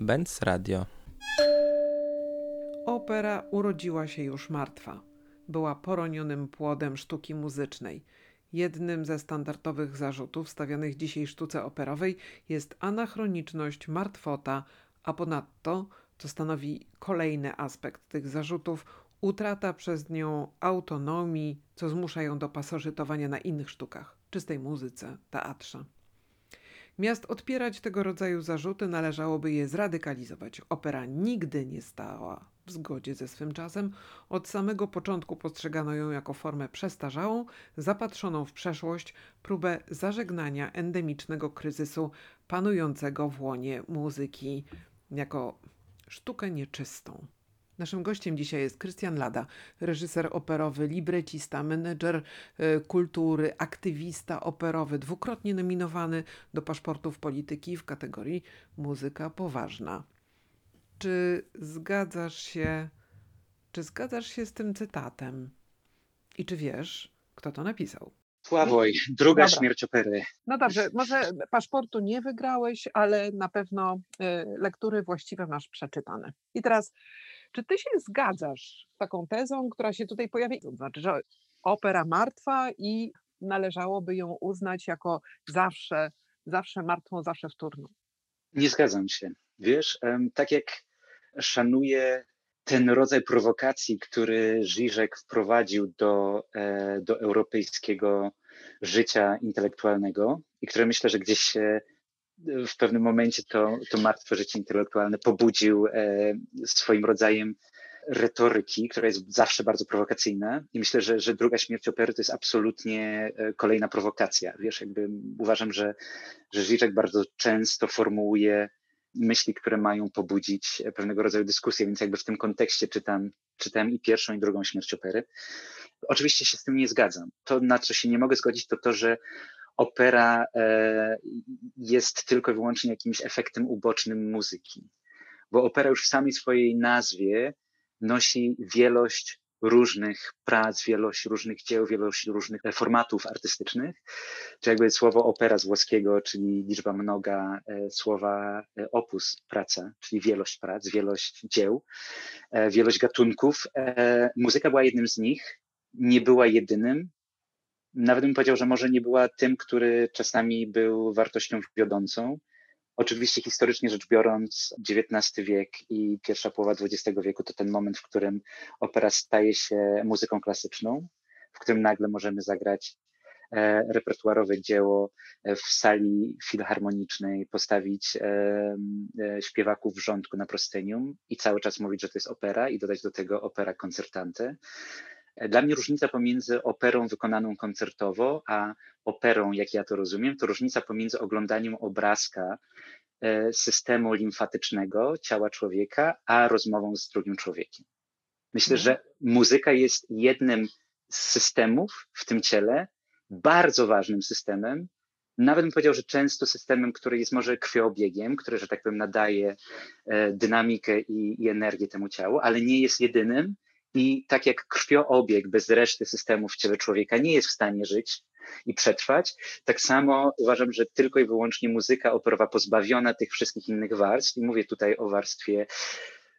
Benz Radio. Opera urodziła się już martwa. Była poronionym płodem sztuki muzycznej. Jednym ze standardowych zarzutów stawianych dzisiaj sztuce operowej jest anachroniczność, martwota, a ponadto, co stanowi kolejny aspekt tych zarzutów, utrata przez nią autonomii, co zmusza ją do pasożytowania na innych sztukach, czystej muzyce, teatrze. Miast odpierać tego rodzaju zarzuty należałoby je zradykalizować. Opera nigdy nie stała w zgodzie ze swym czasem. Od samego początku postrzegano ją jako formę przestarzałą, zapatrzoną w przeszłość, próbę zażegnania endemicznego kryzysu panującego w łonie muzyki, jako sztukę nieczystą. Naszym gościem dzisiaj jest Krystian Lada, reżyser operowy, librecista, menedżer e, kultury, aktywista operowy, dwukrotnie nominowany do paszportów polityki w kategorii muzyka poważna. Czy zgadzasz się, czy zgadzasz się z tym cytatem? I czy wiesz, kto to napisał? Sławoj, druga Dobra. śmierć opery. No dobrze, może paszportu nie wygrałeś, ale na pewno y, lektury właściwe masz przeczytane. I teraz, czy ty się zgadzasz z taką tezą, która się tutaj pojawia? To znaczy, że opera martwa i należałoby ją uznać jako zawsze, zawsze martwą, zawsze wtórną. Nie zgadzam się. Wiesz, tak jak szanuję ten rodzaj prowokacji, który Żyżek wprowadził do, e, do europejskiego życia intelektualnego i które myślę, że gdzieś się w pewnym momencie to, to martwe życie intelektualne pobudził e, swoim rodzajem retoryki, która jest zawsze bardzo prowokacyjna. I myślę, że, że druga śmierć opery to jest absolutnie e, kolejna prowokacja. Wiesz, jakby uważam, że, że Żyżek bardzo często formułuje myśli, które mają pobudzić pewnego rodzaju dyskusję, więc jakby w tym kontekście czytam, czytam i pierwszą, i drugą śmierć opery. Oczywiście się z tym nie zgadzam. To, na co się nie mogę zgodzić, to to, że opera e, jest tylko i wyłącznie jakimś efektem ubocznym muzyki. Bo opera już w samej swojej nazwie nosi wielość różnych prac, wielość różnych dzieł, wielość różnych formatów artystycznych. Czy jakby słowo opera z włoskiego, czyli liczba mnoga, e, słowa e, opus, praca, czyli wielość prac, wielość dzieł, e, wielość gatunków. E, Muzyka była jednym z nich, nie była jedynym. Nawet bym powiedział, że może nie była tym, który czasami był wartością wiodącą. Oczywiście historycznie rzecz biorąc, XIX wiek i pierwsza połowa XX wieku to ten moment, w którym opera staje się muzyką klasyczną, w którym nagle możemy zagrać e, repertuarowe dzieło e, w sali filharmonicznej, postawić e, śpiewaków w rządku na proscenium i cały czas mówić, że to jest opera i dodać do tego opera concertante. Dla mnie różnica pomiędzy operą wykonaną koncertowo, a operą, jak ja to rozumiem, to różnica pomiędzy oglądaniem obrazka e, systemu limfatycznego ciała człowieka, a rozmową z drugim człowiekiem. Myślę, Mhm. że muzyka jest jednym z systemów w tym ciele, bardzo ważnym systemem. Nawet bym powiedział, że często systemem, który jest może krwiobiegiem, który, że tak powiem, nadaje e, dynamikę i, i energię temu ciału, ale nie jest jedynym. I tak jak krwioobieg bez reszty systemów w ciele człowieka nie jest w stanie żyć i przetrwać, tak samo uważam, że tylko i wyłącznie muzyka operowa pozbawiona tych wszystkich innych warstw, i mówię tutaj o warstwie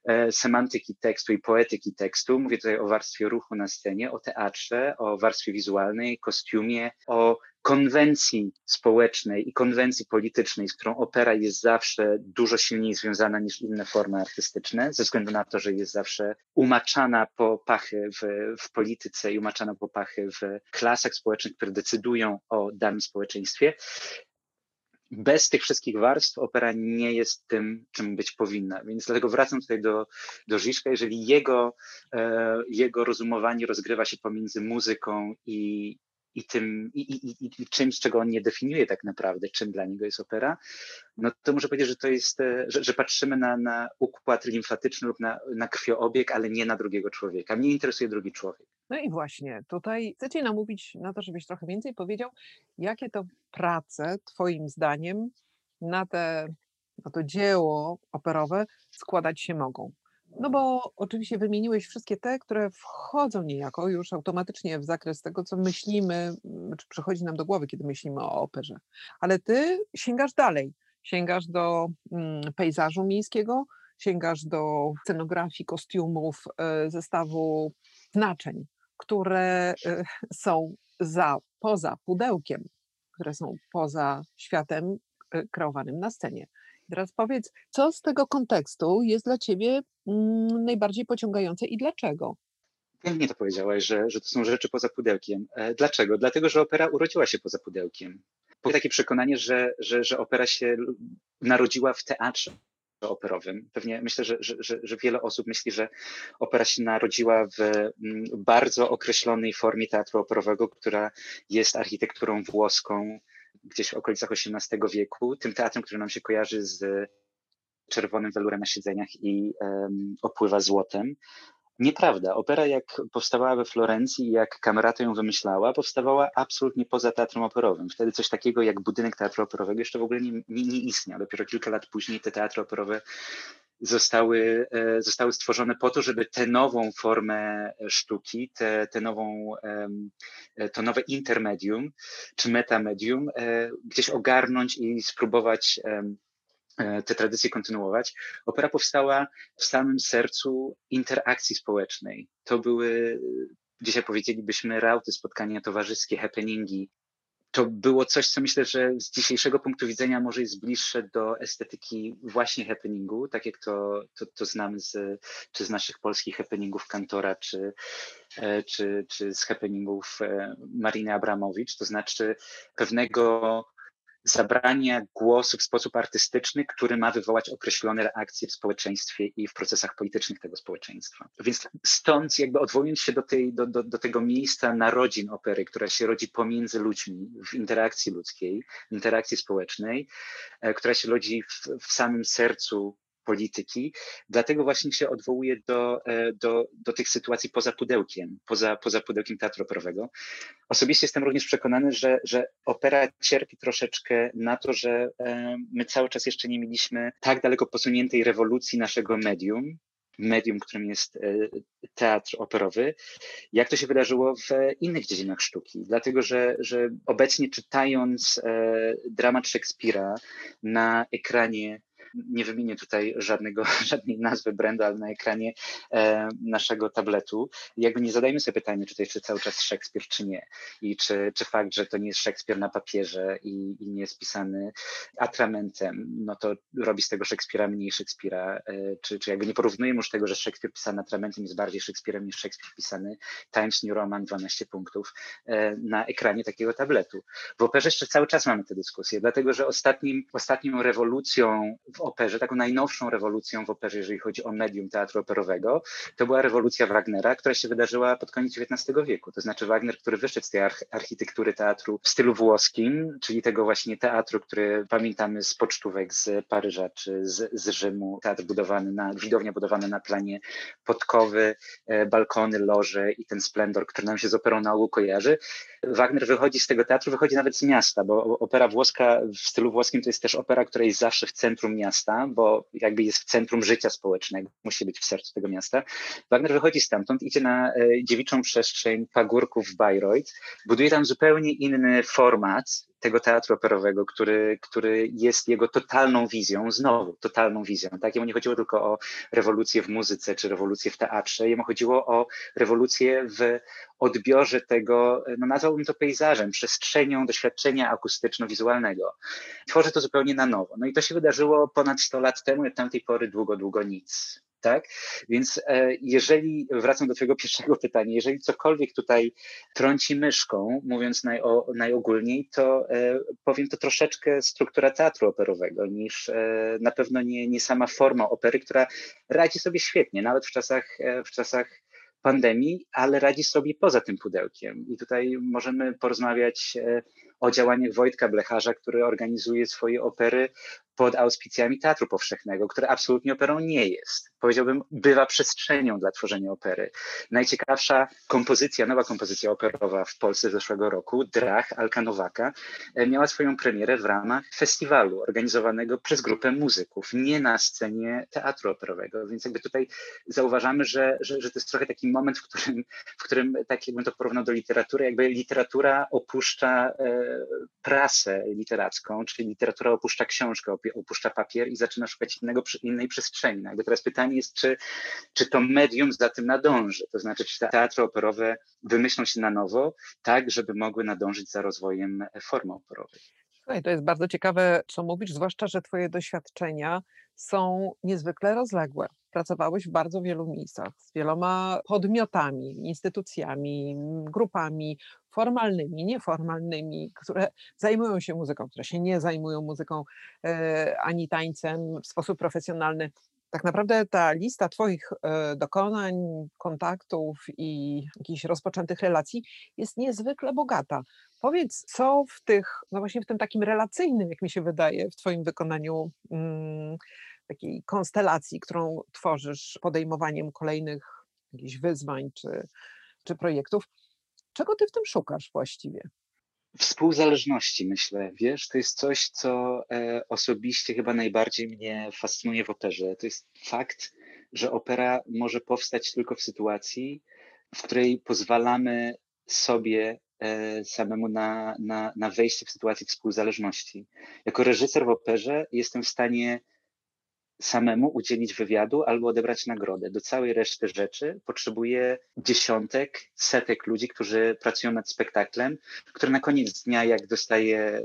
e, semantyki tekstu i poetyki tekstu, mówię tutaj o warstwie ruchu na scenie, o teatrze, o warstwie wizualnej, kostiumie, o konwencji społecznej i konwencji politycznej, z którą opera jest zawsze dużo silniej związana niż inne formy artystyczne, ze względu na to, że jest zawsze umaczana po pachy w, w polityce i umaczana po pachy w klasach społecznych, które decydują o danym społeczeństwie. Bez tych wszystkich warstw opera nie jest tym, czym być powinna. Więc dlatego wracam tutaj do, do. Jeżeli jego, e, jego rozumowanie rozgrywa się pomiędzy muzyką i, i tym, i, i, i, czymś, czego on nie definiuje tak naprawdę, czym dla niego jest opera, no to muszę powiedzieć, że to jest, e, że, że patrzymy na, na układ limfatyczny lub na, na krwioobieg, ale nie na drugiego człowieka. Mnie interesuje drugi człowiek. No i właśnie, tutaj chcę Cię namówić na to, żebyś trochę więcej powiedział, jakie to prace Twoim zdaniem na, te, na to dzieło operowe składać się mogą. No bo oczywiście wymieniłeś wszystkie te, które wchodzą niejako już automatycznie w zakres tego, co myślimy, m, czy przychodzi nam do głowy, kiedy myślimy o operze. Ale ty sięgasz dalej sięgasz do mm, pejzażu miejskiego, sięgasz do scenografii, kostiumów, e, zestawu znaczeń, które e, są za, poza pudełkiem, które są poza światem e, kreowanym na scenie. Teraz powiedz, co z tego kontekstu jest dla ciebie mm, najbardziej pociągające i dlaczego? Pięknie to powiedziałaś, że, że to są rzeczy poza pudełkiem. Dlaczego? Dlatego, że opera urodziła się poza pudełkiem. Było takie przekonanie, że, że, że opera się narodziła w teatrze operowym. Pewnie myślę, że, że, że, wiele osób myśli, że opera się narodziła w mm, bardzo określonej formie teatru operowego, która jest architekturą włoską gdzieś w okolicach XVIII wieku, tym teatrem, który nam się kojarzy z czerwonym welurem na siedzeniach i um, opływa złotem. Nieprawda. Opera, jak powstawała we Florencji i jak Camerata ją wymyślała, powstawała absolutnie poza teatrem operowym. Wtedy coś takiego jak budynek teatru operowego jeszcze w ogóle nie, nie, nie istniał. Dopiero kilka lat później te teatry operowe zostały, e, zostały stworzone po to, żeby tę nową formę sztuki, tę, nową, e, to nowe intermedium czy metamedium e, gdzieś ogarnąć i spróbować E, te tradycje kontynuować. Opera powstała w samym sercu interakcji społecznej. To były, dzisiaj powiedzielibyśmy, rauty, spotkania towarzyskie, happeningi. To było coś, co myślę, że z dzisiejszego punktu widzenia może jest bliższe do estetyki właśnie happeningu, tak jak to, to, to znamy z, czy z naszych polskich happeningów Kantora, czy, e, czy, czy z happeningów e, Mariny Abramowicz, to znaczy pewnego zabrania głosu w sposób artystyczny, który ma wywołać określone reakcje w społeczeństwie i w procesach politycznych tego społeczeństwa. Więc stąd jakby odwołując się do, tej, do, do, do tego miejsca narodzin opery, która się rodzi pomiędzy ludźmi, w interakcji ludzkiej, interakcji społecznej, e, która się rodzi w, w samym sercu polityki. Dlatego właśnie się odwołuje do, e, do, do tych sytuacji poza pudełkiem, poza, poza pudełkiem teatru operowego. Osobiście jestem również przekonany, że, że opera cierpi troszeczkę na to, że e, my cały czas jeszcze nie mieliśmy tak daleko posuniętej rewolucji naszego medium, medium, którym jest e, teatr operowy, jak to się wydarzyło w innych dziedzinach sztuki. Dlatego, że, że obecnie czytając dramat Szekspira na ekranie nie wymienię tutaj żadnego, żadnej nazwy brandu, ale na ekranie e, naszego tabletu. Jakby nie zadajmy sobie pytania, czy to jeszcze cały czas Szekspir, czy nie. I czy, czy fakt, że to nie jest Szekspir na papierze i, i nie jest pisany atramentem, no to robi z tego Szekspira mniej Szekspira. E, czy, czy jakby nie porównujemy już tego, że Szekspir pisany atramentem jest bardziej Szekspirem niż Szekspir pisany Times New Roman 12 punktów e, na ekranie takiego tabletu. W operze jeszcze cały czas mamy tę dyskusję, dlatego że ostatnim, ostatnią rewolucją w operze, taką najnowszą rewolucją w operze, jeżeli chodzi o medium teatru operowego, to była rewolucja Wagnera, która się wydarzyła pod koniec XIX wieku. To znaczy Wagner, który wyszedł z tej architektury teatru w stylu włoskim, czyli tego właśnie teatru, który pamiętamy z pocztówek z Paryża czy z, z Rzymu. Teatr budowany na, widownia budowana na planie podkowy, e, balkony, loże i ten splendor, który nam się z operą na ogół kojarzy. Wagner wychodzi z tego teatru, wychodzi nawet z miasta, bo opera włoska w stylu włoskim to jest też opera, która jest zawsze w centrum miasta, bo jakby jest w centrum życia społecznego, musi być w sercu tego miasta. Wagner wychodzi stamtąd, idzie na e, dziewiczą przestrzeń pagórków w Bayreuth, buduje tam zupełnie inny format, tego teatru operowego, który, który jest jego totalną wizją, znowu totalną wizją. Tak? Jemu nie chodziło tylko o rewolucję w muzyce czy rewolucję w teatrze, jemu chodziło o rewolucję w odbiorze tego, no nazwałbym to pejzażem, przestrzenią doświadczenia akustyczno-wizualnego. Tworzy to zupełnie na nowo. No i to się wydarzyło ponad 100 lat temu, od tamtej pory długo, długo nic tak? Więc e, jeżeli, wracam do Twojego pierwszego pytania, jeżeli cokolwiek tutaj trąci myszką, mówiąc naj, o, najogólniej, to e, powiem to troszeczkę struktura teatru operowego, niż e, na pewno nie, nie sama forma opery, która radzi sobie świetnie, nawet w czasach, w czasach pandemii, ale radzi sobie poza tym pudełkiem. I tutaj możemy porozmawiać o działaniach Wojtka Blecharza, który organizuje swoje opery pod auspicjami Teatru Powszechnego, który absolutnie operą nie jest. Powiedziałbym, bywa przestrzenią dla tworzenia opery. Najciekawsza kompozycja, nowa kompozycja operowa w Polsce z zeszłego roku, Drach Alka Nowaka, e, miała swoją premierę w ramach festiwalu organizowanego przez grupę muzyków, nie na scenie teatru operowego. Więc jakby tutaj zauważamy, że, że, że to jest trochę taki moment, w którym, w którym tak jakbym to porównał do literatury, jakby literatura opuszcza e, prasę literacką, czyli literatura opuszcza książkę, opuszcza papier i zaczyna szukać innego, innej przestrzeni. No teraz pytanie jest, czy, czy to medium za tym nadąży, to znaczy, czy teatry operowe wymyślą się na nowo, tak, żeby mogły nadążyć za rozwojem formy operowej. Słuchaj, to jest bardzo ciekawe, co mówisz, zwłaszcza, że Twoje doświadczenia są niezwykle rozległe. Pracowałeś w bardzo wielu miejscach, z wieloma podmiotami, instytucjami, grupami formalnymi, nieformalnymi, które zajmują się muzyką, które się nie zajmują muzyką e, ani tańcem w sposób profesjonalny. Tak naprawdę ta lista Twoich e, dokonań, kontaktów i jakichś rozpoczętych relacji jest niezwykle bogata. Powiedz, co w tych, no właśnie w tym takim relacyjnym, jak mi się wydaje, w Twoim wykonaniu mm, takiej konstelacji, którą tworzysz podejmowaniem kolejnych jakichś wyzwań czy, czy projektów, czego Ty w tym szukasz właściwie? Współzależności, myślę, wiesz, to jest coś, co e, osobiście chyba najbardziej mnie fascynuje w operze. To jest fakt, że opera może powstać tylko w sytuacji, w której pozwalamy sobie E, samemu na, na, na wejście w sytuację współzależności. Jako reżyser w operze jestem w stanie samemu udzielić wywiadu albo odebrać nagrodę. Do całej reszty rzeczy potrzebuję dziesiątek, setek ludzi, którzy pracują nad spektaklem, który na koniec dnia, jak dostaje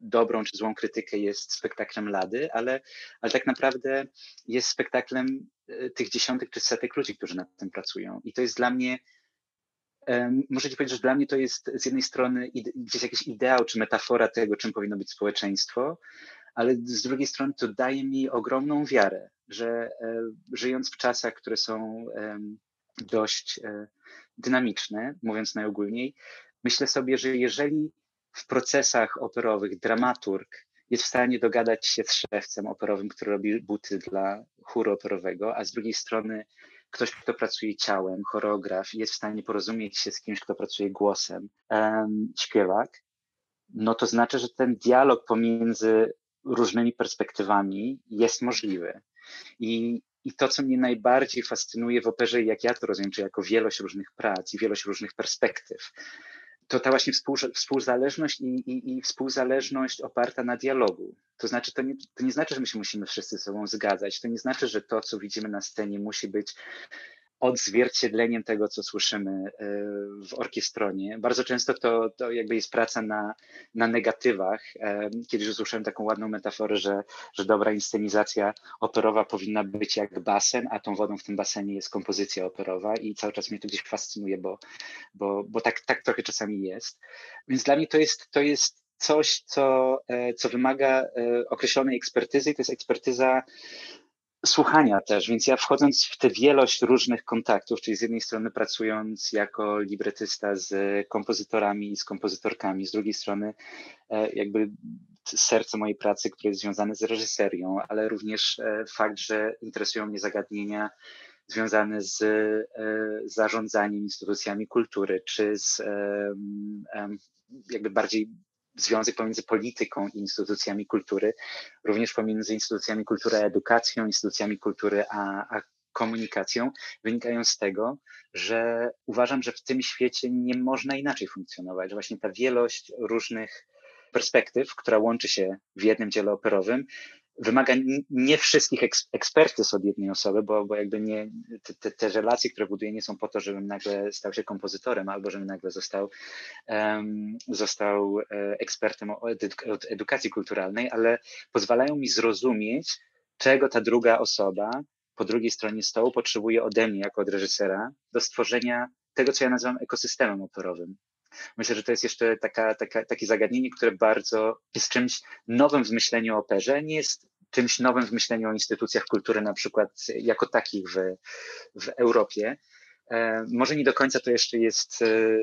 dobrą czy złą krytykę, jest spektaklem lady, ale, ale tak naprawdę jest spektaklem e, tych dziesiątek czy setek ludzi, którzy nad tym pracują. I to jest dla mnie Ci powiedzieć, że dla mnie to jest z jednej strony gdzieś jakiś ideał czy metafora tego, czym powinno być społeczeństwo, ale z drugiej strony to daje mi ogromną wiarę, że e, żyjąc w czasach, które są dość e, dynamiczne, mówiąc najogólniej, myślę sobie, że jeżeli w procesach operowych dramaturg jest w stanie dogadać się z szewcem operowym, który robi buty dla chóru operowego, a z drugiej strony ktoś, kto pracuje ciałem, choreograf, jest w stanie porozumieć się z kimś, kto pracuje głosem, śpiewak, no to znaczy, że ten dialog pomiędzy różnymi perspektywami jest możliwy. I, i to, co mnie najbardziej fascynuje w operze, jak ja to rozumiem, czy jako wielość różnych prac i wielość różnych perspektyw, to ta właśnie współzależność i, i, i, współzależność oparta na dialogu. To znaczy, to nie, to nie znaczy, że my się musimy wszyscy ze sobą zgadzać. To nie znaczy, że to, co widzimy na scenie, musi być odzwierciedleniem tego, co słyszymy e, w orkiestronie. Bardzo często to, to jakby jest praca na, na negatywach. E, kiedyś usłyszałem taką ładną metaforę, że, że dobra inscenizacja operowa powinna być jak basen, a tą wodą w tym basenie jest kompozycja operowa i cały czas mnie to gdzieś fascynuje, bo, bo, bo tak, tak trochę czasami jest. Więc dla mnie to jest, to jest coś, co, e, co wymaga określonej ekspertyzy i to jest ekspertyza słuchania też, więc ja wchodząc w tę wielość różnych kontaktów, czyli z jednej strony pracując jako libretysta z kompozytorami i z kompozytorkami, z drugiej strony e, jakby serce mojej pracy, które jest związane z reżyserią, ale również e, fakt, że interesują mnie zagadnienia związane z e, zarządzaniem instytucjami kultury, czy z jakby bardziej związek pomiędzy polityką i instytucjami kultury, również pomiędzy instytucjami kultury a edukacją, instytucjami kultury a, a komunikacją, wynikają z tego, że uważam, że w tym świecie nie można inaczej funkcjonować, że właśnie ta wielość różnych perspektyw, która łączy się w jednym dziele operowym, wymaga nie wszystkich ekspertyz od jednej osoby, bo, bo jakby nie, te, te, relacje, które buduję, nie są po to, żebym nagle stał się kompozytorem albo żebym nagle został, um, został e, ekspertem od edukacji kulturalnej, ale pozwalają mi zrozumieć, czego ta druga osoba po drugiej stronie stołu potrzebuje ode mnie jako od reżysera do stworzenia tego, co ja nazywam ekosystemem operowym. Myślę, że to jest jeszcze taka, taka, takie zagadnienie, które bardzo jest czymś nowym w myśleniu o operze, nie jest czymś nowym w myśleniu o instytucjach kultury, na przykład jako takich w, w Europie. E, może nie do końca to jeszcze jest e,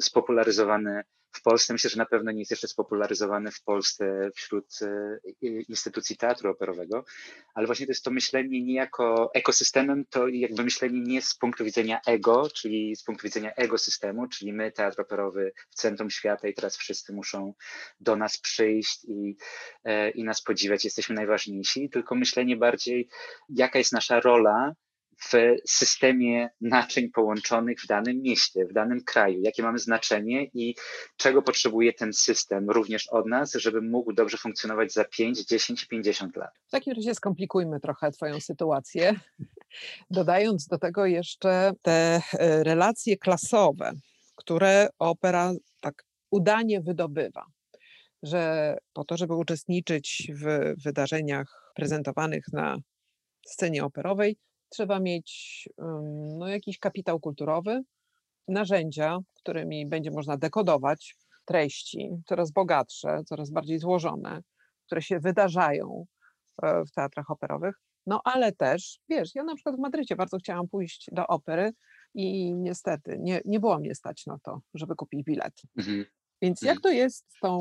spopularyzowane w Polsce. Myślę, że na pewno nie jest jeszcze spopularyzowany w Polsce wśród e, instytucji teatru operowego, ale właśnie to jest to myślenie nie jako ekosystemem, to jakby myślenie nie z punktu widzenia ego, czyli z punktu widzenia ekosystemu, czyli my, teatr operowy w centrum świata i teraz wszyscy muszą do nas przyjść i, i nas podziwiać, jesteśmy najważniejsi, tylko myślenie bardziej, jaka jest nasza rola w systemie naczyń połączonych w danym mieście, w danym kraju, jakie mamy znaczenie i czego potrzebuje ten system również od nas, żeby mógł dobrze funkcjonować za 5, 10, 50 lat. W takim razie skomplikujmy trochę Twoją sytuację, dodając do tego jeszcze te e, relacje klasowe, które opera tak udanie wydobywa że po to, żeby uczestniczyć w wydarzeniach prezentowanych na scenie operowej, trzeba mieć no, jakiś kapitał kulturowy, narzędzia, którymi będzie można dekodować treści coraz bogatsze, coraz bardziej złożone, które się wydarzają e, w teatrach operowych. No ale też, wiesz, ja na przykład w Madrycie bardzo chciałam pójść do opery i niestety nie, nie było mnie stać na to, żeby kupić bilet. Mhm. Więc jak mhm. to jest z, tą,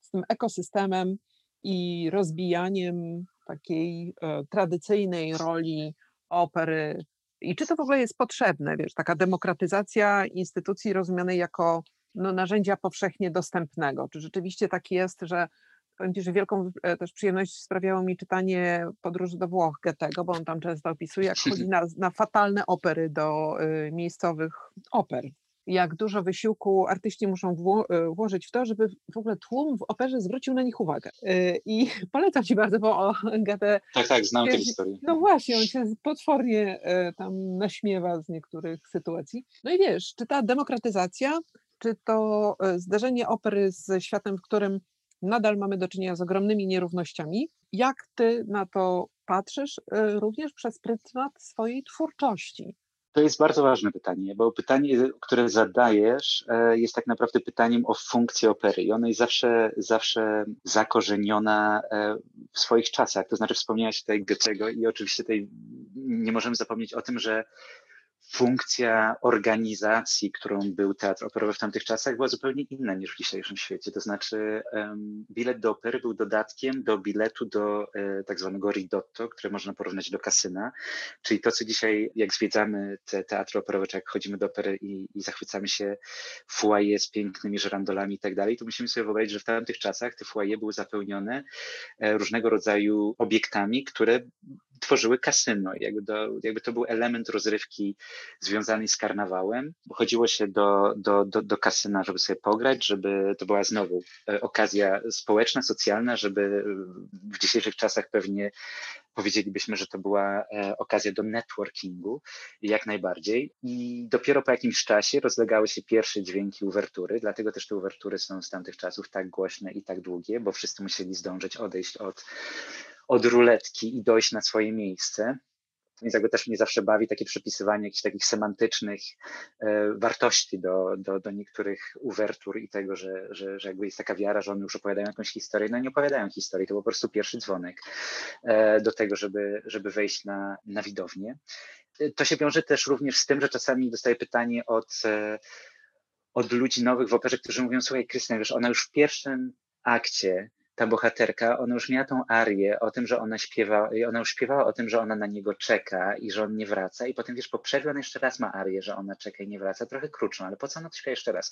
z tym ekosystemem i rozbijaniem takiej e, tradycyjnej roli opery i czy to w ogóle jest potrzebne, wiesz, taka demokratyzacja instytucji rozumianej jako no, narzędzia powszechnie dostępnego. Czy rzeczywiście tak jest, że powiem Ci, że wielką e, też przyjemność sprawiało mi czytanie podróży do Włoch Goethego, bo on tam często opisuje, jak chodzi na, na fatalne opery do y, miejscowych oper jak dużo wysiłku artyści muszą e, włożyć w to, żeby w ogóle tłum w operze zwrócił na nich uwagę. E, I polecam Ci bardzo, bo o Gatę... Tak, tak, znam tę historię. No właśnie, on się potwornie e, tam naśmiewa z niektórych sytuacji. No i wiesz, czy ta demokratyzacja, czy to zderzenie opery z światem, w którym nadal mamy do czynienia z ogromnymi nierównościami, jak Ty na to patrzysz, również przez pryzmat swojej twórczości? To jest bardzo ważne pytanie, bo pytanie, które zadajesz, e, jest tak naprawdę pytaniem o funkcję opery i ona jest zawsze, zawsze zakorzeniona e, w swoich czasach. To znaczy wspomniałaś tutaj Goethego i oczywiście tutaj nie możemy zapomnieć o tym, że funkcja organizacji, którą był teatr operowy w tamtych czasach, była zupełnie inna niż w dzisiejszym świecie. To znaczy, um, bilet do opery był dodatkiem do biletu do e, tak zwanego ridotto, które można porównać do kasyna. Czyli to, co dzisiaj, jak zwiedzamy te teatry operowe, czy jak chodzimy do opery i, i zachwycamy się foyer z pięknymi żerandolami i tak dalej, to musimy sobie wyobrazić, że w tamtych czasach te foyer były zapełnione e, różnego rodzaju obiektami, które tworzyły kasyno. Jakby, do, jakby to był element rozrywki związanej z karnawałem. Chodziło się do, do, do, do kasyna, żeby sobie pograć, żeby to była znowu e, okazja społeczna, socjalna, żeby w dzisiejszych czasach pewnie powiedzielibyśmy, że to była e, okazja do networkingu, jak najbardziej. I dopiero po jakimś czasie rozlegały się pierwsze dźwięki uwertury, dlatego też te uwertury są z tamtych czasów tak głośne i tak długie, bo wszyscy musieli zdążyć odejść od od ruletki i dojść na swoje miejsce. Więc jakby też mnie zawsze bawi takie przypisywanie jakichś takich semantycznych e, wartości do, do, do niektórych uwertur i tego, że, że, że jakby jest taka wiara, że one już opowiadają jakąś historię. No nie opowiadają historii, to po prostu pierwszy dzwonek e, do tego, żeby, żeby wejść na, na widownię. E, to się wiąże też również z tym, że czasami dostaję pytanie od, e, od ludzi nowych w operze, którzy mówią, słuchaj Krystian, wiesz, ona już w pierwszym akcie ta bohaterka, ona już miała tą arię o tym, że ona śpiewa, ona już śpiewała o tym, że ona na niego czeka i że on nie wraca i potem wiesz, po przerwie ona jeszcze raz ma arię, że ona czeka i nie wraca, trochę krótszą, ale po co ona to śpiewa jeszcze raz?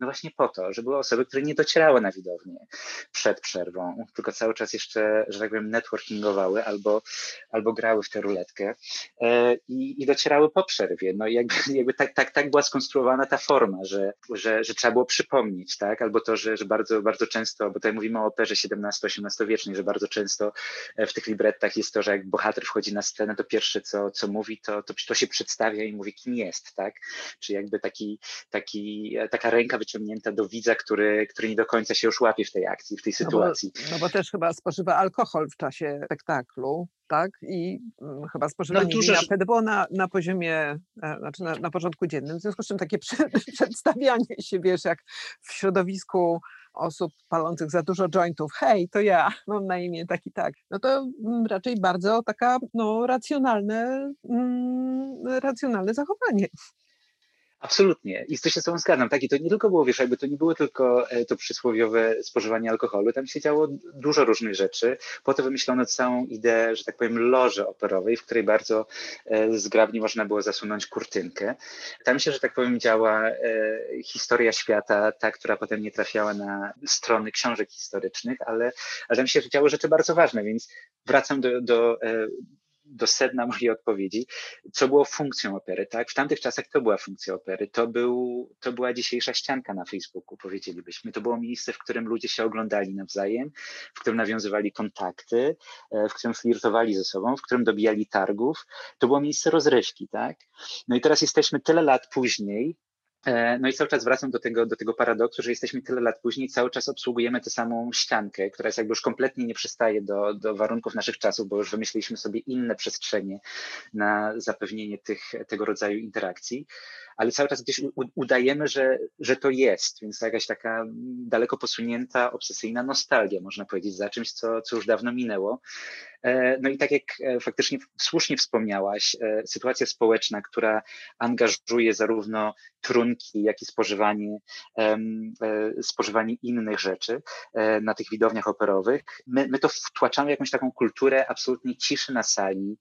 No właśnie po to, że były osoby, które nie docierały na widownię przed przerwą, tylko cały czas jeszcze, że tak powiem, networkingowały albo, albo grały w tę ruletkę e, i, i docierały po przerwie. No i jakby, jakby tak, tak, tak była skonstruowana ta forma, że, że, że trzeba było przypomnieć, tak? Albo to, że, że bardzo, bardzo często, bo tutaj mówimy o operze XVII-XVIII wiecznej, że bardzo często e, w tych librettach jest to, że jak bohater wchodzi na scenę, to pierwsze co, co mówi, to, to, to się przedstawia i mówi, kim jest, tak? Czy jakby taki, taki, e, taka ręka wyciągnięta do widza, który, który nie do końca się już łapie w tej akcji, w tej sytuacji. No bo, no bo też chyba spożywa alkohol w czasie spektaklu, tak? I mm, chyba spożywanie no, wina wtedy było na, na poziomie, e, znaczy na, na porządku dziennym, w związku z czym takie przedstawianie się, wiesz, jak w środowisku osób palących za dużo jointów, hej, to ja, mam na imię tak i tak, no to mm, raczej bardzo taka no, racjonalne, mm, racjonalne zachowanie. Absolutnie. I to się z tobą zgadzam. Tak, i to nie tylko było, wiesz, jakby to nie było tylko e, to przysłowiowe spożywanie alkoholu, tam się działo dużo różnych rzeczy. Potem wymyślono całą ideę, że tak powiem, loży operowej, w której bardzo e, zgrabnie można było zasunąć kurtynkę. Tam się, że tak powiem, działa e, historia świata, ta, która potem nie trafiała na strony książek historycznych, ale, ale tam się działy rzeczy bardzo ważne, więc wracam do, do do sedna mojej odpowiedzi, co było funkcją opery, tak? W tamtych czasach to była funkcja opery. To, był, to była dzisiejsza ścianka na Facebooku, powiedzielibyśmy. To było miejsce, w którym ludzie się oglądali nawzajem, w którym nawiązywali kontakty, e, w którym flirtowali ze sobą, w którym dobijali targów. To było miejsce rozrywki, tak? No i teraz jesteśmy tyle lat później, no i cały czas wracam do tego, do tego paradoksu, że jesteśmy tyle lat później, cały czas obsługujemy tę samą ściankę, która jest jakby już kompletnie nie przystaje do, do warunków naszych czasów, bo już wymyśliliśmy sobie inne przestrzenie na zapewnienie tych, tego rodzaju interakcji, ale cały czas gdzieś udajemy, że, że to jest, więc jakaś taka daleko posunięta, obsesyjna nostalgia, można powiedzieć, za czymś, co, co już dawno minęło. E, no i tak jak e, faktycznie słusznie wspomniałaś, e, sytuacja społeczna, która angażuje zarówno trunki, jak i spożywanie, spożywanie innych rzeczy na tych widowniach operowych, my, my to wtłaczamy jakąś taką kulturę absolutnie ciszy na sali,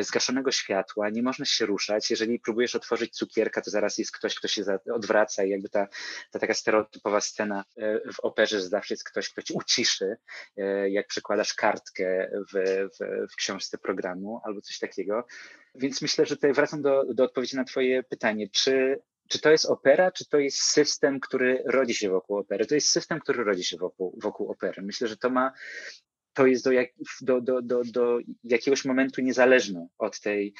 zgaszonego światła, nie można się ruszać. Jeżeli próbujesz otworzyć cukierka, to zaraz jest ktoś, kto się odwraca i jakby ta, ta taka stereotypowa scena w operze, że zawsze jest ktoś, kto ci uciszy, jak przekładasz kartkę w, w, w książce programu albo coś takiego. Więc myślę, że tutaj wracam do, do odpowiedzi na Twoje pytanie. Czy, czy to jest opera, czy to jest system, który rodzi się wokół opery? To jest system, który rodzi się wokół, wokół opery. Myślę, że to ma to jest do, jak, do, do, do, do jakiegoś momentu niezależne od tej,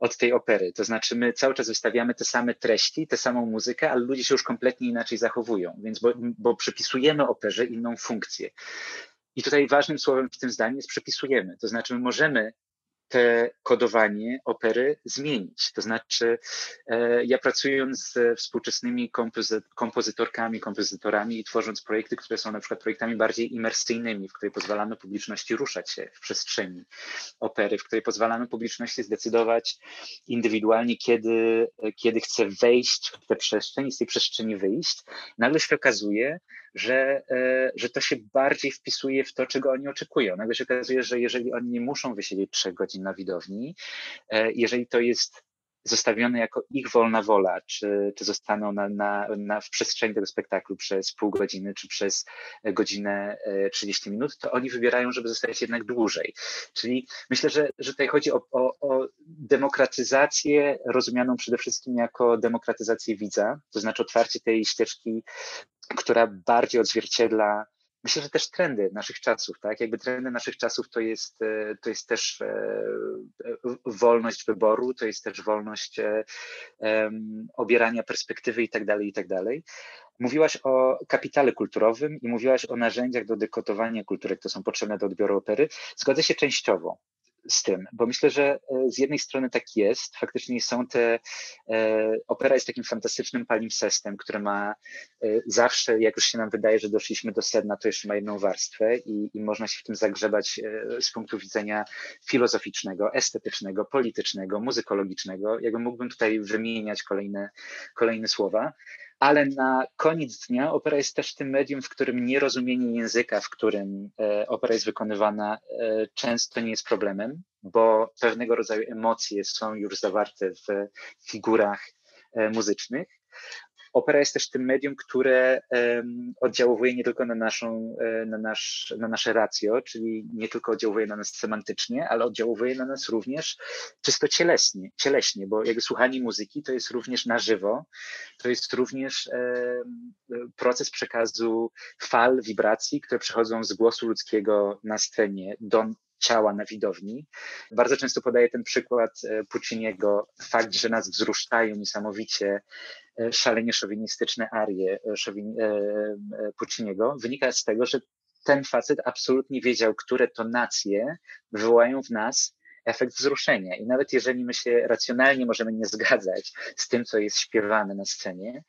od tej opery. To znaczy, my cały czas wystawiamy te same treści, tę samą muzykę, ale ludzie się już kompletnie inaczej zachowują, więc bo, bo przypisujemy operze inną funkcję. I tutaj ważnym słowem w tym zdaniu jest przepisujemy. To znaczy, my możemy te kodowanie opery zmienić. To znaczy, e, ja pracując ze współczesnymi kompozy kompozytorkami, kompozytorami i tworząc projekty, które są na przykład projektami bardziej imersyjnymi, w której pozwalamy publiczności ruszać się w przestrzeni opery, w której pozwalamy publiczności zdecydować indywidualnie, kiedy, kiedy chce wejść w tę przestrzeń i z tej przestrzeni wyjść, nagle się okazuje, że, e, że to się bardziej wpisuje w to, czego oni oczekują. Nagle się okazuje, że jeżeli oni nie muszą wysiedzieć trzech godzin na widowni, e, jeżeli to jest zostawione jako ich wolna wola, czy, czy zostaną na, na, na, w przestrzeni tego spektaklu przez pół godziny, czy przez godzinę 30 e, minut, to oni wybierają, żeby zostać jednak dłużej. Czyli myślę, że, że tutaj chodzi o, o, o demokratyzację rozumianą przede wszystkim jako demokratyzację widza, to znaczy otwarcie tej ścieżki która bardziej odzwierciedla myślę, że też trendy naszych czasów, tak? Jakby trendy naszych czasów to jest, e, to jest też e, wolność wyboru, to jest też wolność um, obierania perspektywy i tak dalej, i tak dalej. Mówiłaś o kapitale kulturowym i mówiłaś o narzędziach do dekotowania kultury, które są potrzebne do odbioru opery. Zgodzę się częściowo z tym, bo myślę, że e, z jednej strony tak jest, faktycznie są te, e, opera jest takim fantastycznym palimpsestem, który ma e, zawsze, jak już się nam wydaje, że doszliśmy do sedna, to jeszcze ma jedną warstwę i, i można się w tym zagrzebać z punktu widzenia filozoficznego, estetycznego, politycznego, muzykologicznego. Jakby mógłbym tutaj wymieniać kolejne, kolejne słowa ale na koniec dnia opera jest też tym medium, w którym nierozumienie języka, w którym e, opera jest wykonywana, e, często nie jest problemem, bo pewnego rodzaju emocje są już zawarte w figurach e, muzycznych opera jest też tym medium, które oddziałuje nie tylko na, naszą, e, na, nasz, na nasze racjo, czyli nie tylko oddziałuje na nas semantycznie, ale oddziałuje na nas również czysto cieleśnie, cieleśnie bo jakby słuchanie muzyki to jest również na żywo, to jest również um, proces przekazu fal, wibracji, które przechodzą z głosu ludzkiego na scenie do ciała na widowni. Bardzo często podaję ten przykład e, Pucciniego, fakt, że nas wzruszają niesamowicie e, szalenie szowinistyczne arie e, Pucciniego, wynika z tego, że ten facet absolutnie wiedział, które to nacje wywołają w nas efekt wzruszenia. I nawet jeżeli my się racjonalnie możemy nie zgadzać z tym, co jest śpiewane na scenie,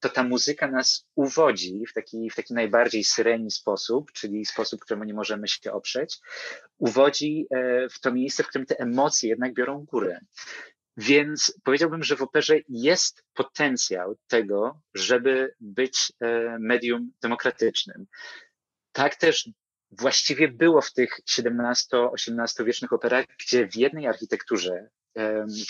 to ta muzyka nas uwodzi w taki, w taki najbardziej syreni sposób, czyli sposób, któremu nie możemy się oprzeć, uwodzi e, w to miejsce, w którym te emocje jednak biorą górę. Więc powiedziałbym, że w operze jest potencjał tego, żeby być e, medium demokratycznym. Tak też właściwie było w tych XVII-XVIII wiecznych operach, gdzie w jednej architekturze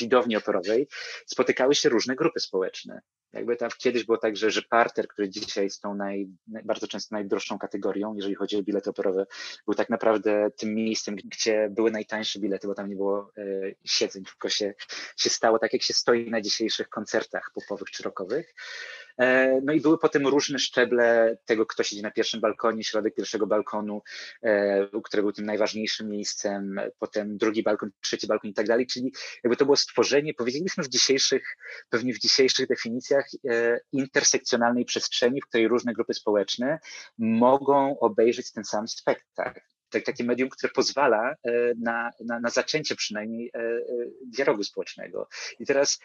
widowni operowej spotykały się różne grupy społeczne. Jakby tam kiedyś było tak, że, że parter, który dzisiaj jest tą naj, bardzo często najdroższą kategorią, jeżeli chodzi o bilety operowe, był tak naprawdę tym miejscem, gdzie były najtańsze bilety, bo tam nie było e, siedzeń, tylko się, się stało tak, jak się stoi na dzisiejszych koncertach popowych czy rockowych. E, no i były potem różne szczeble tego, kto siedzi na pierwszym balkonie, środek pierwszego balkonu, e, który był tym najważniejszym miejscem, potem drugi balkon, trzeci balkon i tak dalej, czyli jakby to było stworzenie, powiedzieliśmy w dzisiejszych, pewnie w dzisiejszych definicjach e, intersekcjonalnej przestrzeni, w której różne grupy społeczne mogą obejrzeć ten sam spektakl tak, takie medium, które pozwala na, na, na zaczęcie przynajmniej dialogu społecznego. I teraz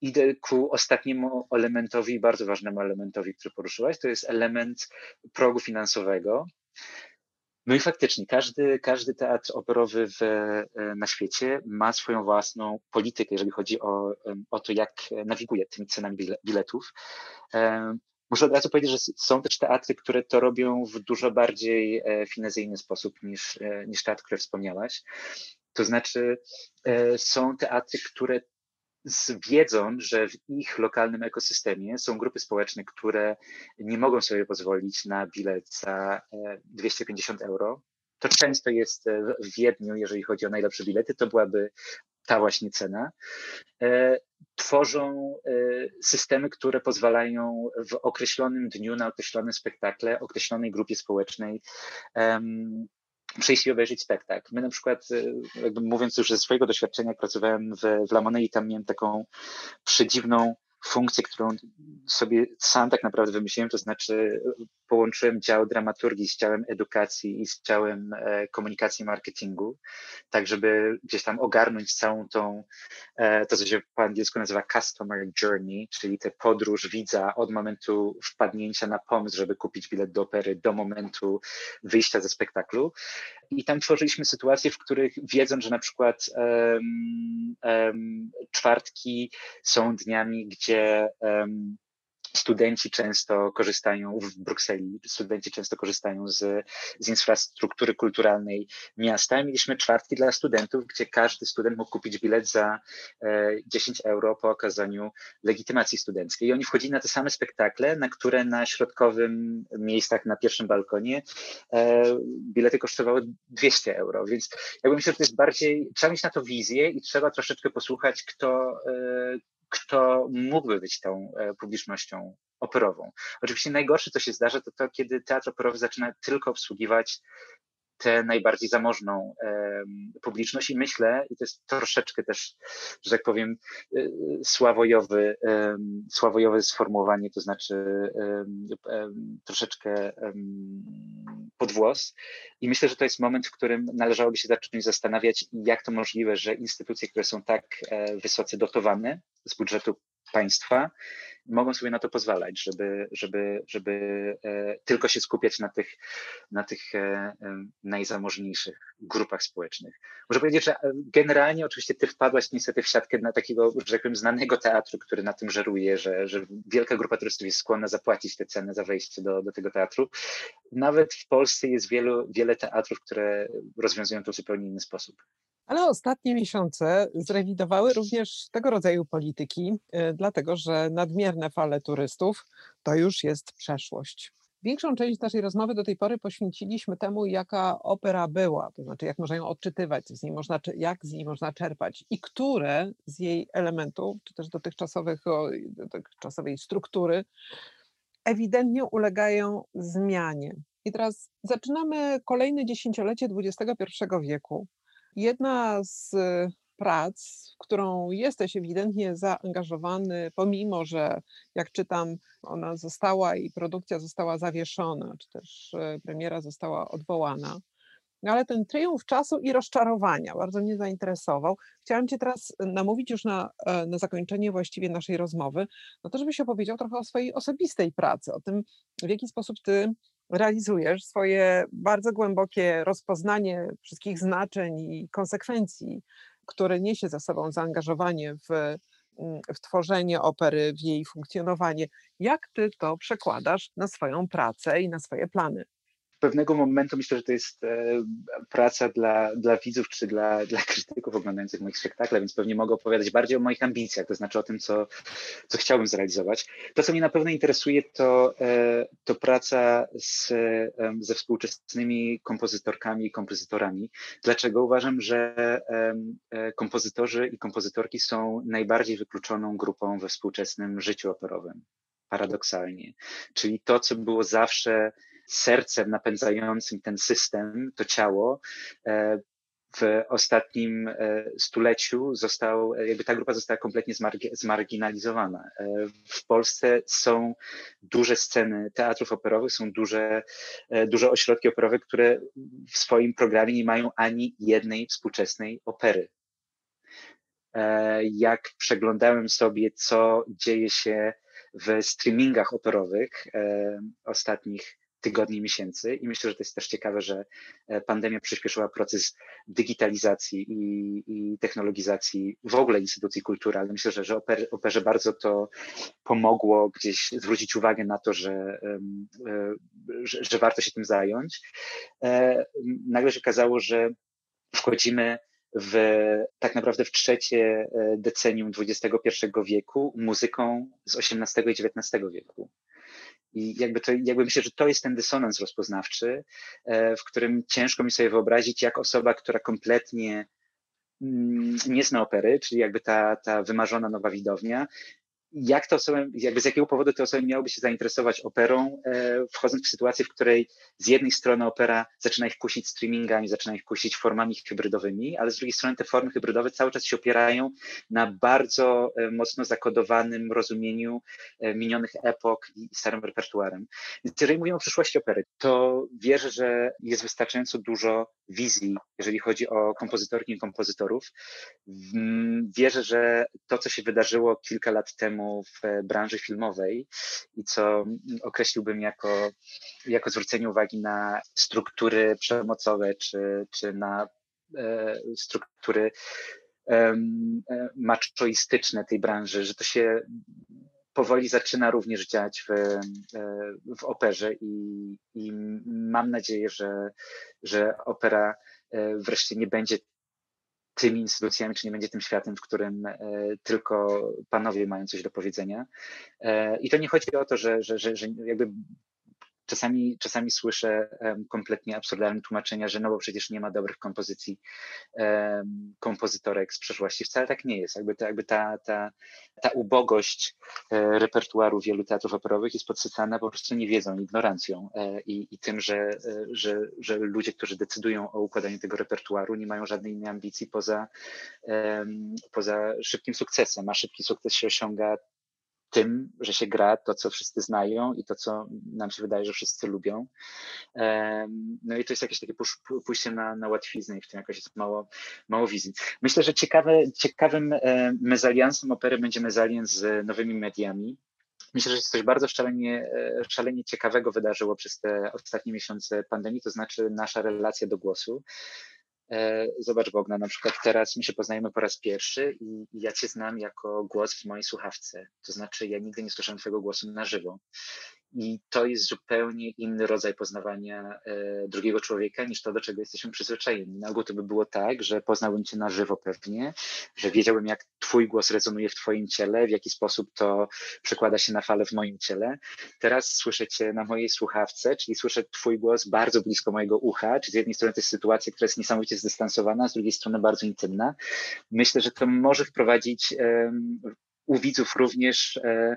idę ku ostatniemu elementowi, bardzo ważnemu elementowi, który poruszyłaś, to jest element progu finansowego. No i faktycznie każdy, każdy teatr operowy w, na świecie ma swoją własną politykę, jeżeli chodzi o, o to, jak nawiguje tymi cenami biletów. Muszę od razu powiedzieć, że są też teatry, które to robią w dużo bardziej e, finezyjny sposób niż, e, niż teatr, który wspomniałaś. To znaczy, e, są teatry, które z wiedzą, że w ich lokalnym ekosystemie są grupy społeczne, które nie mogą sobie pozwolić na bilet za 250 e, euro. To często jest e, w Wiedniu, jeżeli chodzi o najlepsze bilety, to byłaby ta właśnie cena. E, tworzą systemy, które pozwalają w określonym dniu, na określonym spektakle, określonej grupie społecznej przyjść i obejrzeć spektakl. My na przykład, y, jakby mówiąc już ze swojego doświadczenia, pracowałem w, w Lamone i tam miałem taką przedziwną funkcję, którą sobie sam tak naprawdę wymyśliłem, to znaczy połączyłem dział dramaturgii z działem edukacji i z działem e, komunikacji i marketingu, tak żeby gdzieś tam ogarnąć całą tą, e, to co się po angielsku nazywa customer journey, czyli tę podróż widza od momentu wpadnięcia na pomysł, żeby kupić bilet do opery, do momentu wyjścia ze spektaklu. I tam tworzyliśmy sytuacje, w których wiedząc, że na przykład um, um, czwartki są dniami, gdzie um, studenci często korzystają w Brukseli, studenci często korzystają z, z infrastruktury kulturalnej miasta. Mieliśmy czwartki dla studentów, gdzie każdy student mógł kupić bilet za e, 10 euro po okazaniu legitymacji studenckiej. I oni wchodzili na te same spektakle, na które na środkowym miejscach na pierwszym balkonie e, bilety kosztowały 200 euro. Więc jakby myślę, że to jest bardziej, trzeba mieć na to wizję i trzeba troszeczkę posłuchać, kto, e, kto mógłby być tą e, publicznością operową. Oczywiście najgorsze, co się zdarza, to to, kiedy teatr operowy zaczyna tylko obsługiwać tę najbardziej zamożną publiczność i myślę, i to jest troszeczkę też, że tak powiem, y, sławojowy, sławojowe sformułowanie, to znaczy troszeczkę podwłos. I myślę, że to jest moment, w którym należałoby się zacząć zastanawiać, jak to możliwe, że instytucje, które są tak e, wysoce dotowane z budżetu państwa, mogą sobie na to pozwalać, żeby, żeby, żeby e, tylko się skupiać na tych, na tych e, e, najzamożniejszych grupach społecznych. Muszę powiedzieć, że generalnie oczywiście ty wpadłaś niestety w siatkę na takiego, że tak powiem, znanego teatru, który na tym żeruje, że, że wielka grupa turystów jest skłonna zapłacić te ceny za wejście do, do tego teatru. Nawet w Polsce jest wielu, wiele teatrów, które rozwiązują to w zupełnie inny sposób. Ale ostatnie miesiące zrewidowały również tego rodzaju polityki, y, dlatego że nadmierne fale turystów to już jest przeszłość. Większą część naszej rozmowy do tej pory poświęciliśmy temu, jaka opera była, to znaczy jak można ją odczytywać, z niej można, jak z niej można czerpać i które z jej elementów, czy też dotychczasowych, dotychczasowej struktury, ewidentnie ulegają zmianie. I teraz zaczynamy kolejne dziesięciolecie XXI wieku, Jedna z prac, w którą jesteś ewidentnie zaangażowany, pomimo że jak czytam, ona została i produkcja została zawieszona, czy też e, premiera została odwołana. Ale ten triumf czasu i rozczarowania bardzo mnie zainteresował. Chciałam Cię teraz namówić już na, e, na zakończenie właściwie naszej rozmowy, no to żebyś opowiedział trochę o swojej osobistej pracy, o tym, w jaki sposób Ty realizujesz swoje bardzo głębokie rozpoznanie wszystkich znaczeń i konsekwencji, które niesie za sobą zaangażowanie w, mm, w tworzenie opery, w jej funkcjonowanie. Jak ty to przekładasz na swoją pracę i na swoje plany? Pewnego momentu myślę, że to jest e, praca dla, dla widzów czy dla, dla krytyków oglądających moich spektakle, więc pewnie mogę opowiadać bardziej o moich ambicjach, to znaczy o tym, co, co chciałbym zrealizować. To, co mnie na pewno interesuje, to, e, to praca z, ze współczesnymi kompozytorkami i kompozytorami. Dlaczego? Uważam, że e, kompozytorzy i kompozytorki są najbardziej wykluczoną grupą we współczesnym życiu operowym paradoksalnie. Czyli to, co było zawsze sercem napędzającym ten system, to ciało, e, w ostatnim e, stuleciu został, jakby ta grupa została kompletnie zmarginalizowana. E, w Polsce są duże sceny teatrów operowych, są duże, duże ośrodki operowe, które w swoim programie nie mają ani jednej współczesnej opery. Jak przeglądałem sobie, co dzieje się w streamingach operowych ostatnich tygodni, miesięcy. I myślę, że to jest też ciekawe, że e, pandemia przyspieszyła proces digitalizacji i, i technologizacji w ogóle instytucji kultury, ale myślę, że, że oper, operze bardzo to pomogło gdzieś zwrócić uwagę na to, że, e, że, że warto się tym zająć. E, nagle się okazało, że wchodzimy w, tak naprawdę w trzecie decenium XXI wieku muzyką z XVIII i XIX wieku. I jakby, to, jakby myślę, że to jest ten dysonans rozpoznawczy, e, w którym ciężko mi sobie wyobrazić, jak osoba, która kompletnie mm, nie zna opery, czyli jakby ta, ta wymarzona nowa widownia, jak to osoby, jakby z jakiego powodu te osoby miałyby się zainteresować operą, e, wchodząc w sytuację, w której z jednej strony opera zaczyna ich kusić streamingami, zaczyna ich kusić formami hybrydowymi, ale z drugiej strony te formy hybrydowe cały czas się opierają na bardzo e, mocno zakodowanym rozumieniu e, minionych epok i starym repertuarem. Więc jeżeli mówimy o przyszłości opery, to wierzę, że jest wystarczająco dużo wizji, jeżeli chodzi o kompozytorki i kompozytorów. Wierzę, że to, co się wydarzyło kilka lat temu w branży filmowej i co określiłbym jako, jako zwrócenie uwagi na struktury przemocowe czy, czy na e, struktury e, maczoistyczne tej branży, że to się powoli zaczyna również dziać w, e, w operze i, i mam nadzieję, że, że opera e, wreszcie nie będzie tymi instytucjami, czy nie będzie tym światem, w którym e, tylko panowie mają coś do powiedzenia. I to nie chodzi o to, że, że, że, że jakby Czasami, czasami słyszę kompletnie absurdalne tłumaczenia, że no bo przecież nie ma dobrych kompozycji kompozytorek z przeszłości. Wcale tak nie jest. Jakby, to, jakby ta, ta, ta ubogość e, repertuaru wielu teatrów operowych jest podsycana po prostu niewiedzą, ignorancją e, i, i tym, że, e, że, że ludzie, którzy decydują o układaniu tego repertuaru, nie mają żadnej innej ambicji poza, poza szybkim sukcesem, a szybki sukces się osiąga tym, że się gra to, co wszyscy znają i to, co nam się wydaje, że wszyscy lubią. No i to jest jakieś takie pójście na, na łatwiznę i w tym jakoś jest mało, mało wizji. Myślę, że ciekawe, ciekawym e, mezaliansem opery będzie mezalians z nowymi mediami. Myślę, że jest coś bardzo szalenie, e, szalenie ciekawego wydarzyło przez te ostatnie miesiące pandemii, to znaczy nasza relacja do głosu. E, zobacz Bogna, na przykład teraz my się poznajemy po raz pierwszy i ja Cię znam jako głos w mojej słuchawce. To znaczy ja nigdy nie słyszałem Twojego głosu na żywo. I to jest zupełnie inny rodzaj poznawania e, drugiego człowieka niż to, do czego jesteśmy przyzwyczajeni. Na ogół to by było tak, że poznałbym cię na żywo pewnie, że wiedziałbym, jak twój głos rezonuje w twoim ciele, w jaki sposób to przekłada się na falę w moim ciele. Teraz słyszę cię na mojej słuchawce, czyli słyszę twój głos bardzo blisko mojego ucha, czyli z jednej strony to jest sytuacja, która jest niesamowicie zdystansowana, z drugiej strony bardzo intymna. Myślę, że to może wprowadzić um, u widzów również um,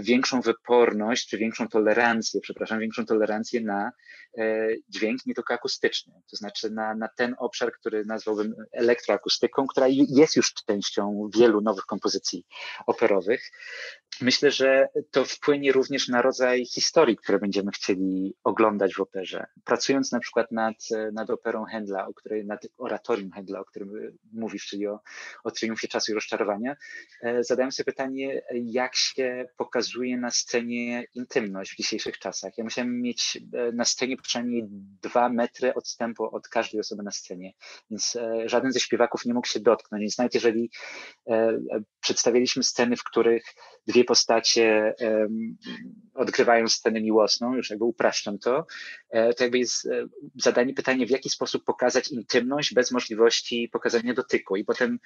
większą wyporność, czy większą tolerancję, przepraszam, większą tolerancję na e, dźwięk nie tylko akustyczny, to znaczy na, na ten obszar, który nazwałbym elektroakustyką, która jest już częścią wielu nowych kompozycji operowych. Myślę, że to wpłynie również na rodzaj historii, które będziemy chcieli oglądać w operze. Pracując na przykład nad, nad operą Händla, o której, nad oratorium Händla, o którym mówisz, czyli o, o triumfie czasu i rozczarowania, e, zadałem sobie pytanie, jak się pokazuje na scenie intymność w dzisiejszych czasach. Ja musiałem mieć e, na scenie przynajmniej dwa metry odstępu od każdej osoby na scenie, więc e, żaden ze śpiewaków nie mógł się dotknąć. Więc nawet jeżeli przedstawiliśmy sceny, w których dwie postacie um, odgrywają scenę miłosną, już jakby upraszczam to, e, to jakby jest e, zadanie pytanie, w jaki sposób pokazać intymność bez możliwości pokazania dotyku. I potem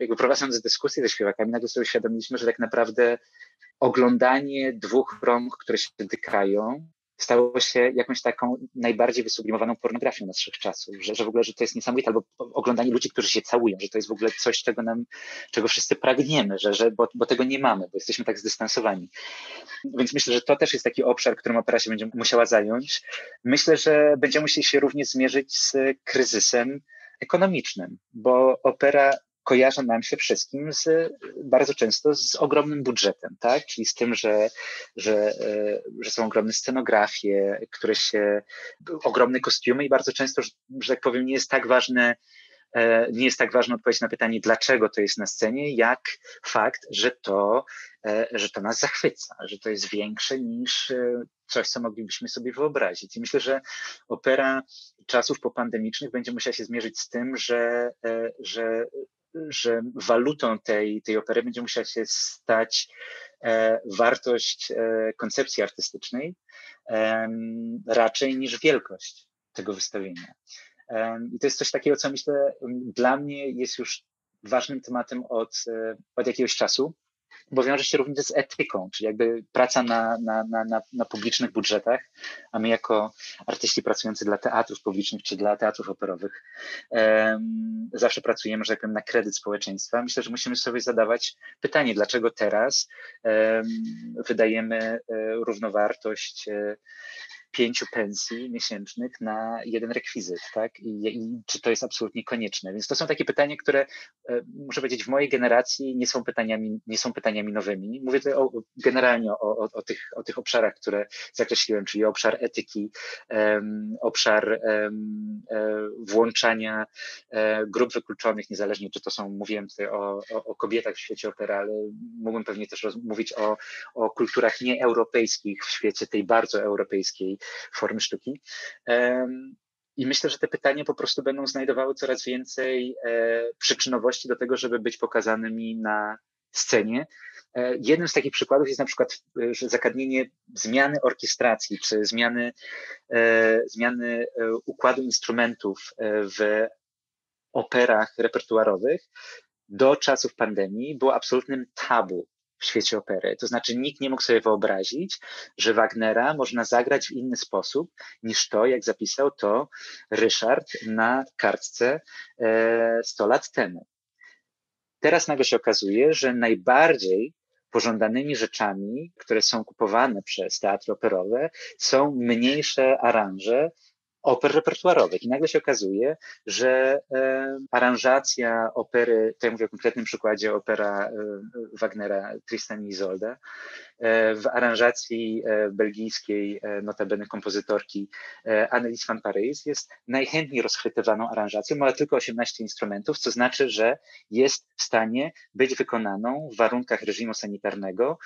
jakby prowadząc dyskusję ze śpiewakami, nagle sobie uświadomiliśmy, że tak naprawdę oglądanie dwóch rąk, które się dotykają, stało się jakąś taką najbardziej wysublimowaną pornografią naszych czasów, że, że w ogóle, że to jest niesamowite, albo oglądanie ludzi, którzy się całują, że to jest w ogóle coś, czego nam, czego wszyscy pragniemy, że, że bo, bo tego nie mamy, bo jesteśmy tak zdystansowani. Więc myślę, że to też jest taki obszar, którym opera się będzie musiała zająć. Myślę, że będziemy musieli się również zmierzyć z kryzysem ekonomicznym, bo opera kojarzą nam się wszystkim z, bardzo często z ogromnym budżetem, tak? Czyli z tym, że, że, e, że są ogromne scenografie, które się, ogromne kostiumy i bardzo często, że, że tak powiem, nie jest tak ważne, e, nie jest tak ważna odpowiedź na pytanie, dlaczego to jest na scenie, jak fakt, że to, e, że to nas zachwyca, że to jest większe niż coś, co moglibyśmy sobie wyobrazić. I myślę, że opera czasów popandemicznych będzie musiała się zmierzyć z tym, że, że że walutą tej, tej opery będzie musiała się stać e, wartość e, koncepcji artystycznej e, raczej niż wielkość tego wystawienia. I to jest coś takiego, co myślę dla mnie jest już ważnym tematem od, od jakiegoś czasu bo wiąże się również z etyką, czyli jakby praca na, na, na, na, publicznych budżetach, a my jako artyści pracujący dla teatrów publicznych czy dla teatrów operowych um, zawsze pracujemy, że tak powiem, na kredyt społeczeństwa. Myślę, że musimy sobie zadawać pytanie, dlaczego teraz um, wydajemy um, równowartość e, pięciu pensji miesięcznych na jeden rekwizyt, tak? I, I, czy to jest absolutnie konieczne? Więc to są takie pytania, które e, muszę powiedzieć, w mojej generacji nie są pytaniami, nie są pytaniami nowymi. Mówię tutaj o, generalnie o, o, o, tych, o tych obszarach, które zakreśliłem, czyli obszar etyki, um, obszar um, włączania um, grup wykluczonych, niezależnie czy to są, mówiłem tutaj o, o, kobietach w świecie opery, ale mógłbym pewnie też mówić o, o kulturach nieeuropejskich w świecie tej bardzo europejskiej formy sztuki. I myślę, że te pytania po prostu będą znajdowały coraz więcej e, przyczynowości do tego, żeby być pokazanymi na scenie. E, jednym z takich przykładów jest na przykład że zagadnienie zmiany orkiestracji, czy zmiany, e, zmiany układu instrumentów w operach repertuarowych do czasów pandemii było absolutnym tabu w świecie opery. To znaczy nikt nie mógł sobie wyobrazić, że Wagnera można zagrać w inny sposób niż to, jak zapisał to Ryszard na kartce 100 e, lat temu. Teraz nagle się okazuje, że najbardziej pożądanymi rzeczami, które są kupowane przez teatry operowe, są mniejsze aranże, oper repertuarowych. I nagle się okazuje, że e, aranżacja opery, tutaj mówię o konkretnym przykładzie opera e, Wagnera Tristan i Isolde, w aranżacji e, belgijskiej notabene kompozytorki Annelies van Parijs jest najchętniej rozchwytywaną aranżacją, ma tylko 18 instrumentów, co znaczy, że jest w stanie być wykonaną w warunkach reżimu sanitarnego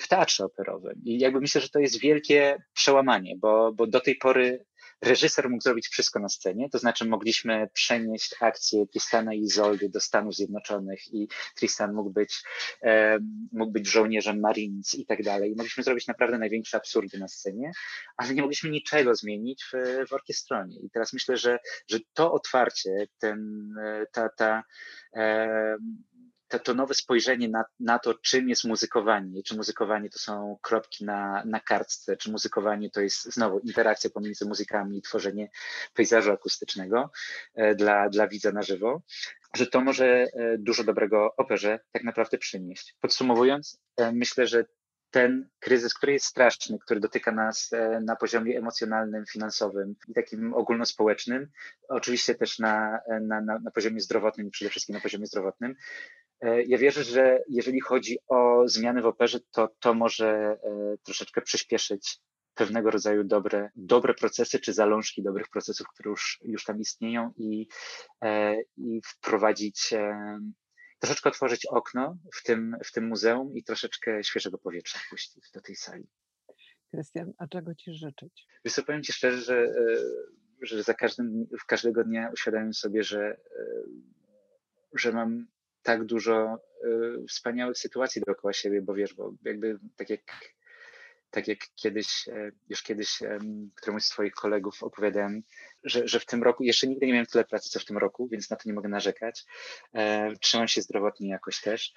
w teatrze operowym. I jakby myślę, że to jest wielkie przełamanie, bo, bo do tej pory reżyser mógł zrobić wszystko na scenie, to znaczy mogliśmy przenieść akcję Tristana i Izoldy do Stanów Zjednoczonych i Tristan mógł być, e, mógł być żołnierzem Marines i tak dalej. Mogliśmy zrobić naprawdę największe absurdy na scenie, ale nie mogliśmy niczego zmienić w, w orkiestronie. I teraz myślę, że, że to otwarcie, ten, e, ta, ta e, to, to nowe spojrzenie na, na to, czym jest muzykowanie, czy muzykowanie to są kropki na, na kartce, czy muzykowanie to jest znowu interakcja pomiędzy muzykami i tworzenie pejzażu akustycznego e, dla, dla widza na żywo, że to może e, dużo dobrego operze tak naprawdę przynieść. Podsumowując, e, myślę, że ten kryzys, który jest straszny, który dotyka nas na poziomie emocjonalnym, finansowym i takim ogólnospołecznym, oczywiście też na, na, na, poziomie zdrowotnym przede wszystkim na poziomie zdrowotnym, ja wierzę, że jeżeli chodzi o zmiany w operze, to to może e, troszeczkę przyspieszyć pewnego rodzaju dobre, dobre procesy czy zalążki dobrych procesów, które już, już tam istnieją i, e, i wprowadzić, troszeczkę otworzyć okno w tym, w tym muzeum i troszeczkę świeżego powietrza wpuścić do tej sali. Krystian, a czego Ci życzyć? Wiesz powiem Ci szczerze, że, że za każdym, każdego dnia uświadamiam sobie, że, że mam tak dużo y, wspaniałych sytuacji dookoła siebie, bo wiesz, bo jakby tak jak tak jak kiedyś, e, już kiedyś em, któremuś z Twoich kolegów opowiadałem, że, że w tym roku, jeszcze nigdy nie miałem tyle pracy, co w tym roku, więc na to nie mogę narzekać. E, trzymam się zdrowotnie jakoś też.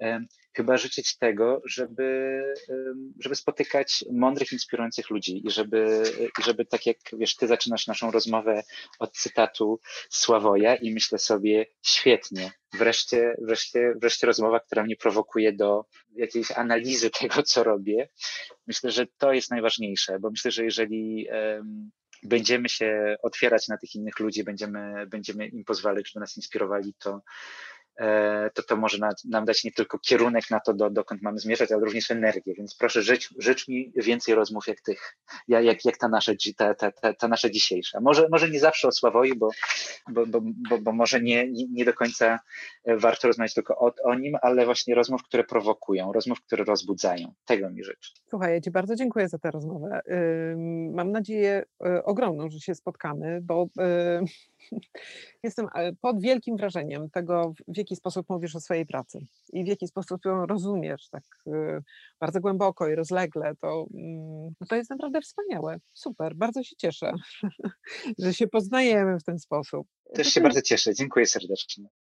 E, chyba życzyć tego, żeby, żeby spotykać mądrych, inspirujących ludzi i żeby, żeby tak jak wiesz, Ty zaczynasz naszą rozmowę od cytatu Sławoja i myślę sobie, świetnie, wreszcie, wreszcie, wreszcie rozmowa, która mnie prowokuje do jakiejś analizy tego, co robię. Myślę, że to jest najważniejsze, bo myślę, że jeżeli em, będziemy się otwierać na tych innych ludzi, będziemy, będziemy im pozwalać, żeby nas inspirowali, to, to to może na, nam dać nie tylko kierunek na to, do, dokąd mamy zmierzać, ale również energię. Więc proszę, życz, życz mi więcej rozmów jak tych, ja- jak, jak ta, nasza, ta, ta, ta, ta nasza dzisiejsza. Może, może nie zawsze o Sławoju, bo, bo, bo, bo, bo może nie, nie, do końca e, warto rozmawiać tylko o, o nim, ale właśnie rozmów, które prowokują, rozmów, które rozbudzają. Tego mi życzę. Słuchaj, ja Ci bardzo dziękuję za tę rozmowę. Mam nadzieję y, ogromną, że się spotkamy, bo y, jestem e, pod wielkim wrażeniem tego, w- jaki sposób mówisz o swojej pracy i w jaki sposób ją rozumiesz tak y, bardzo głęboko i rozlegle. To, mm, no to jest naprawdę wspaniałe. Super, bardzo się cieszę, że się poznajemy w ten sposób. Też się bardzo cieszę. Dziękuję serdecznie.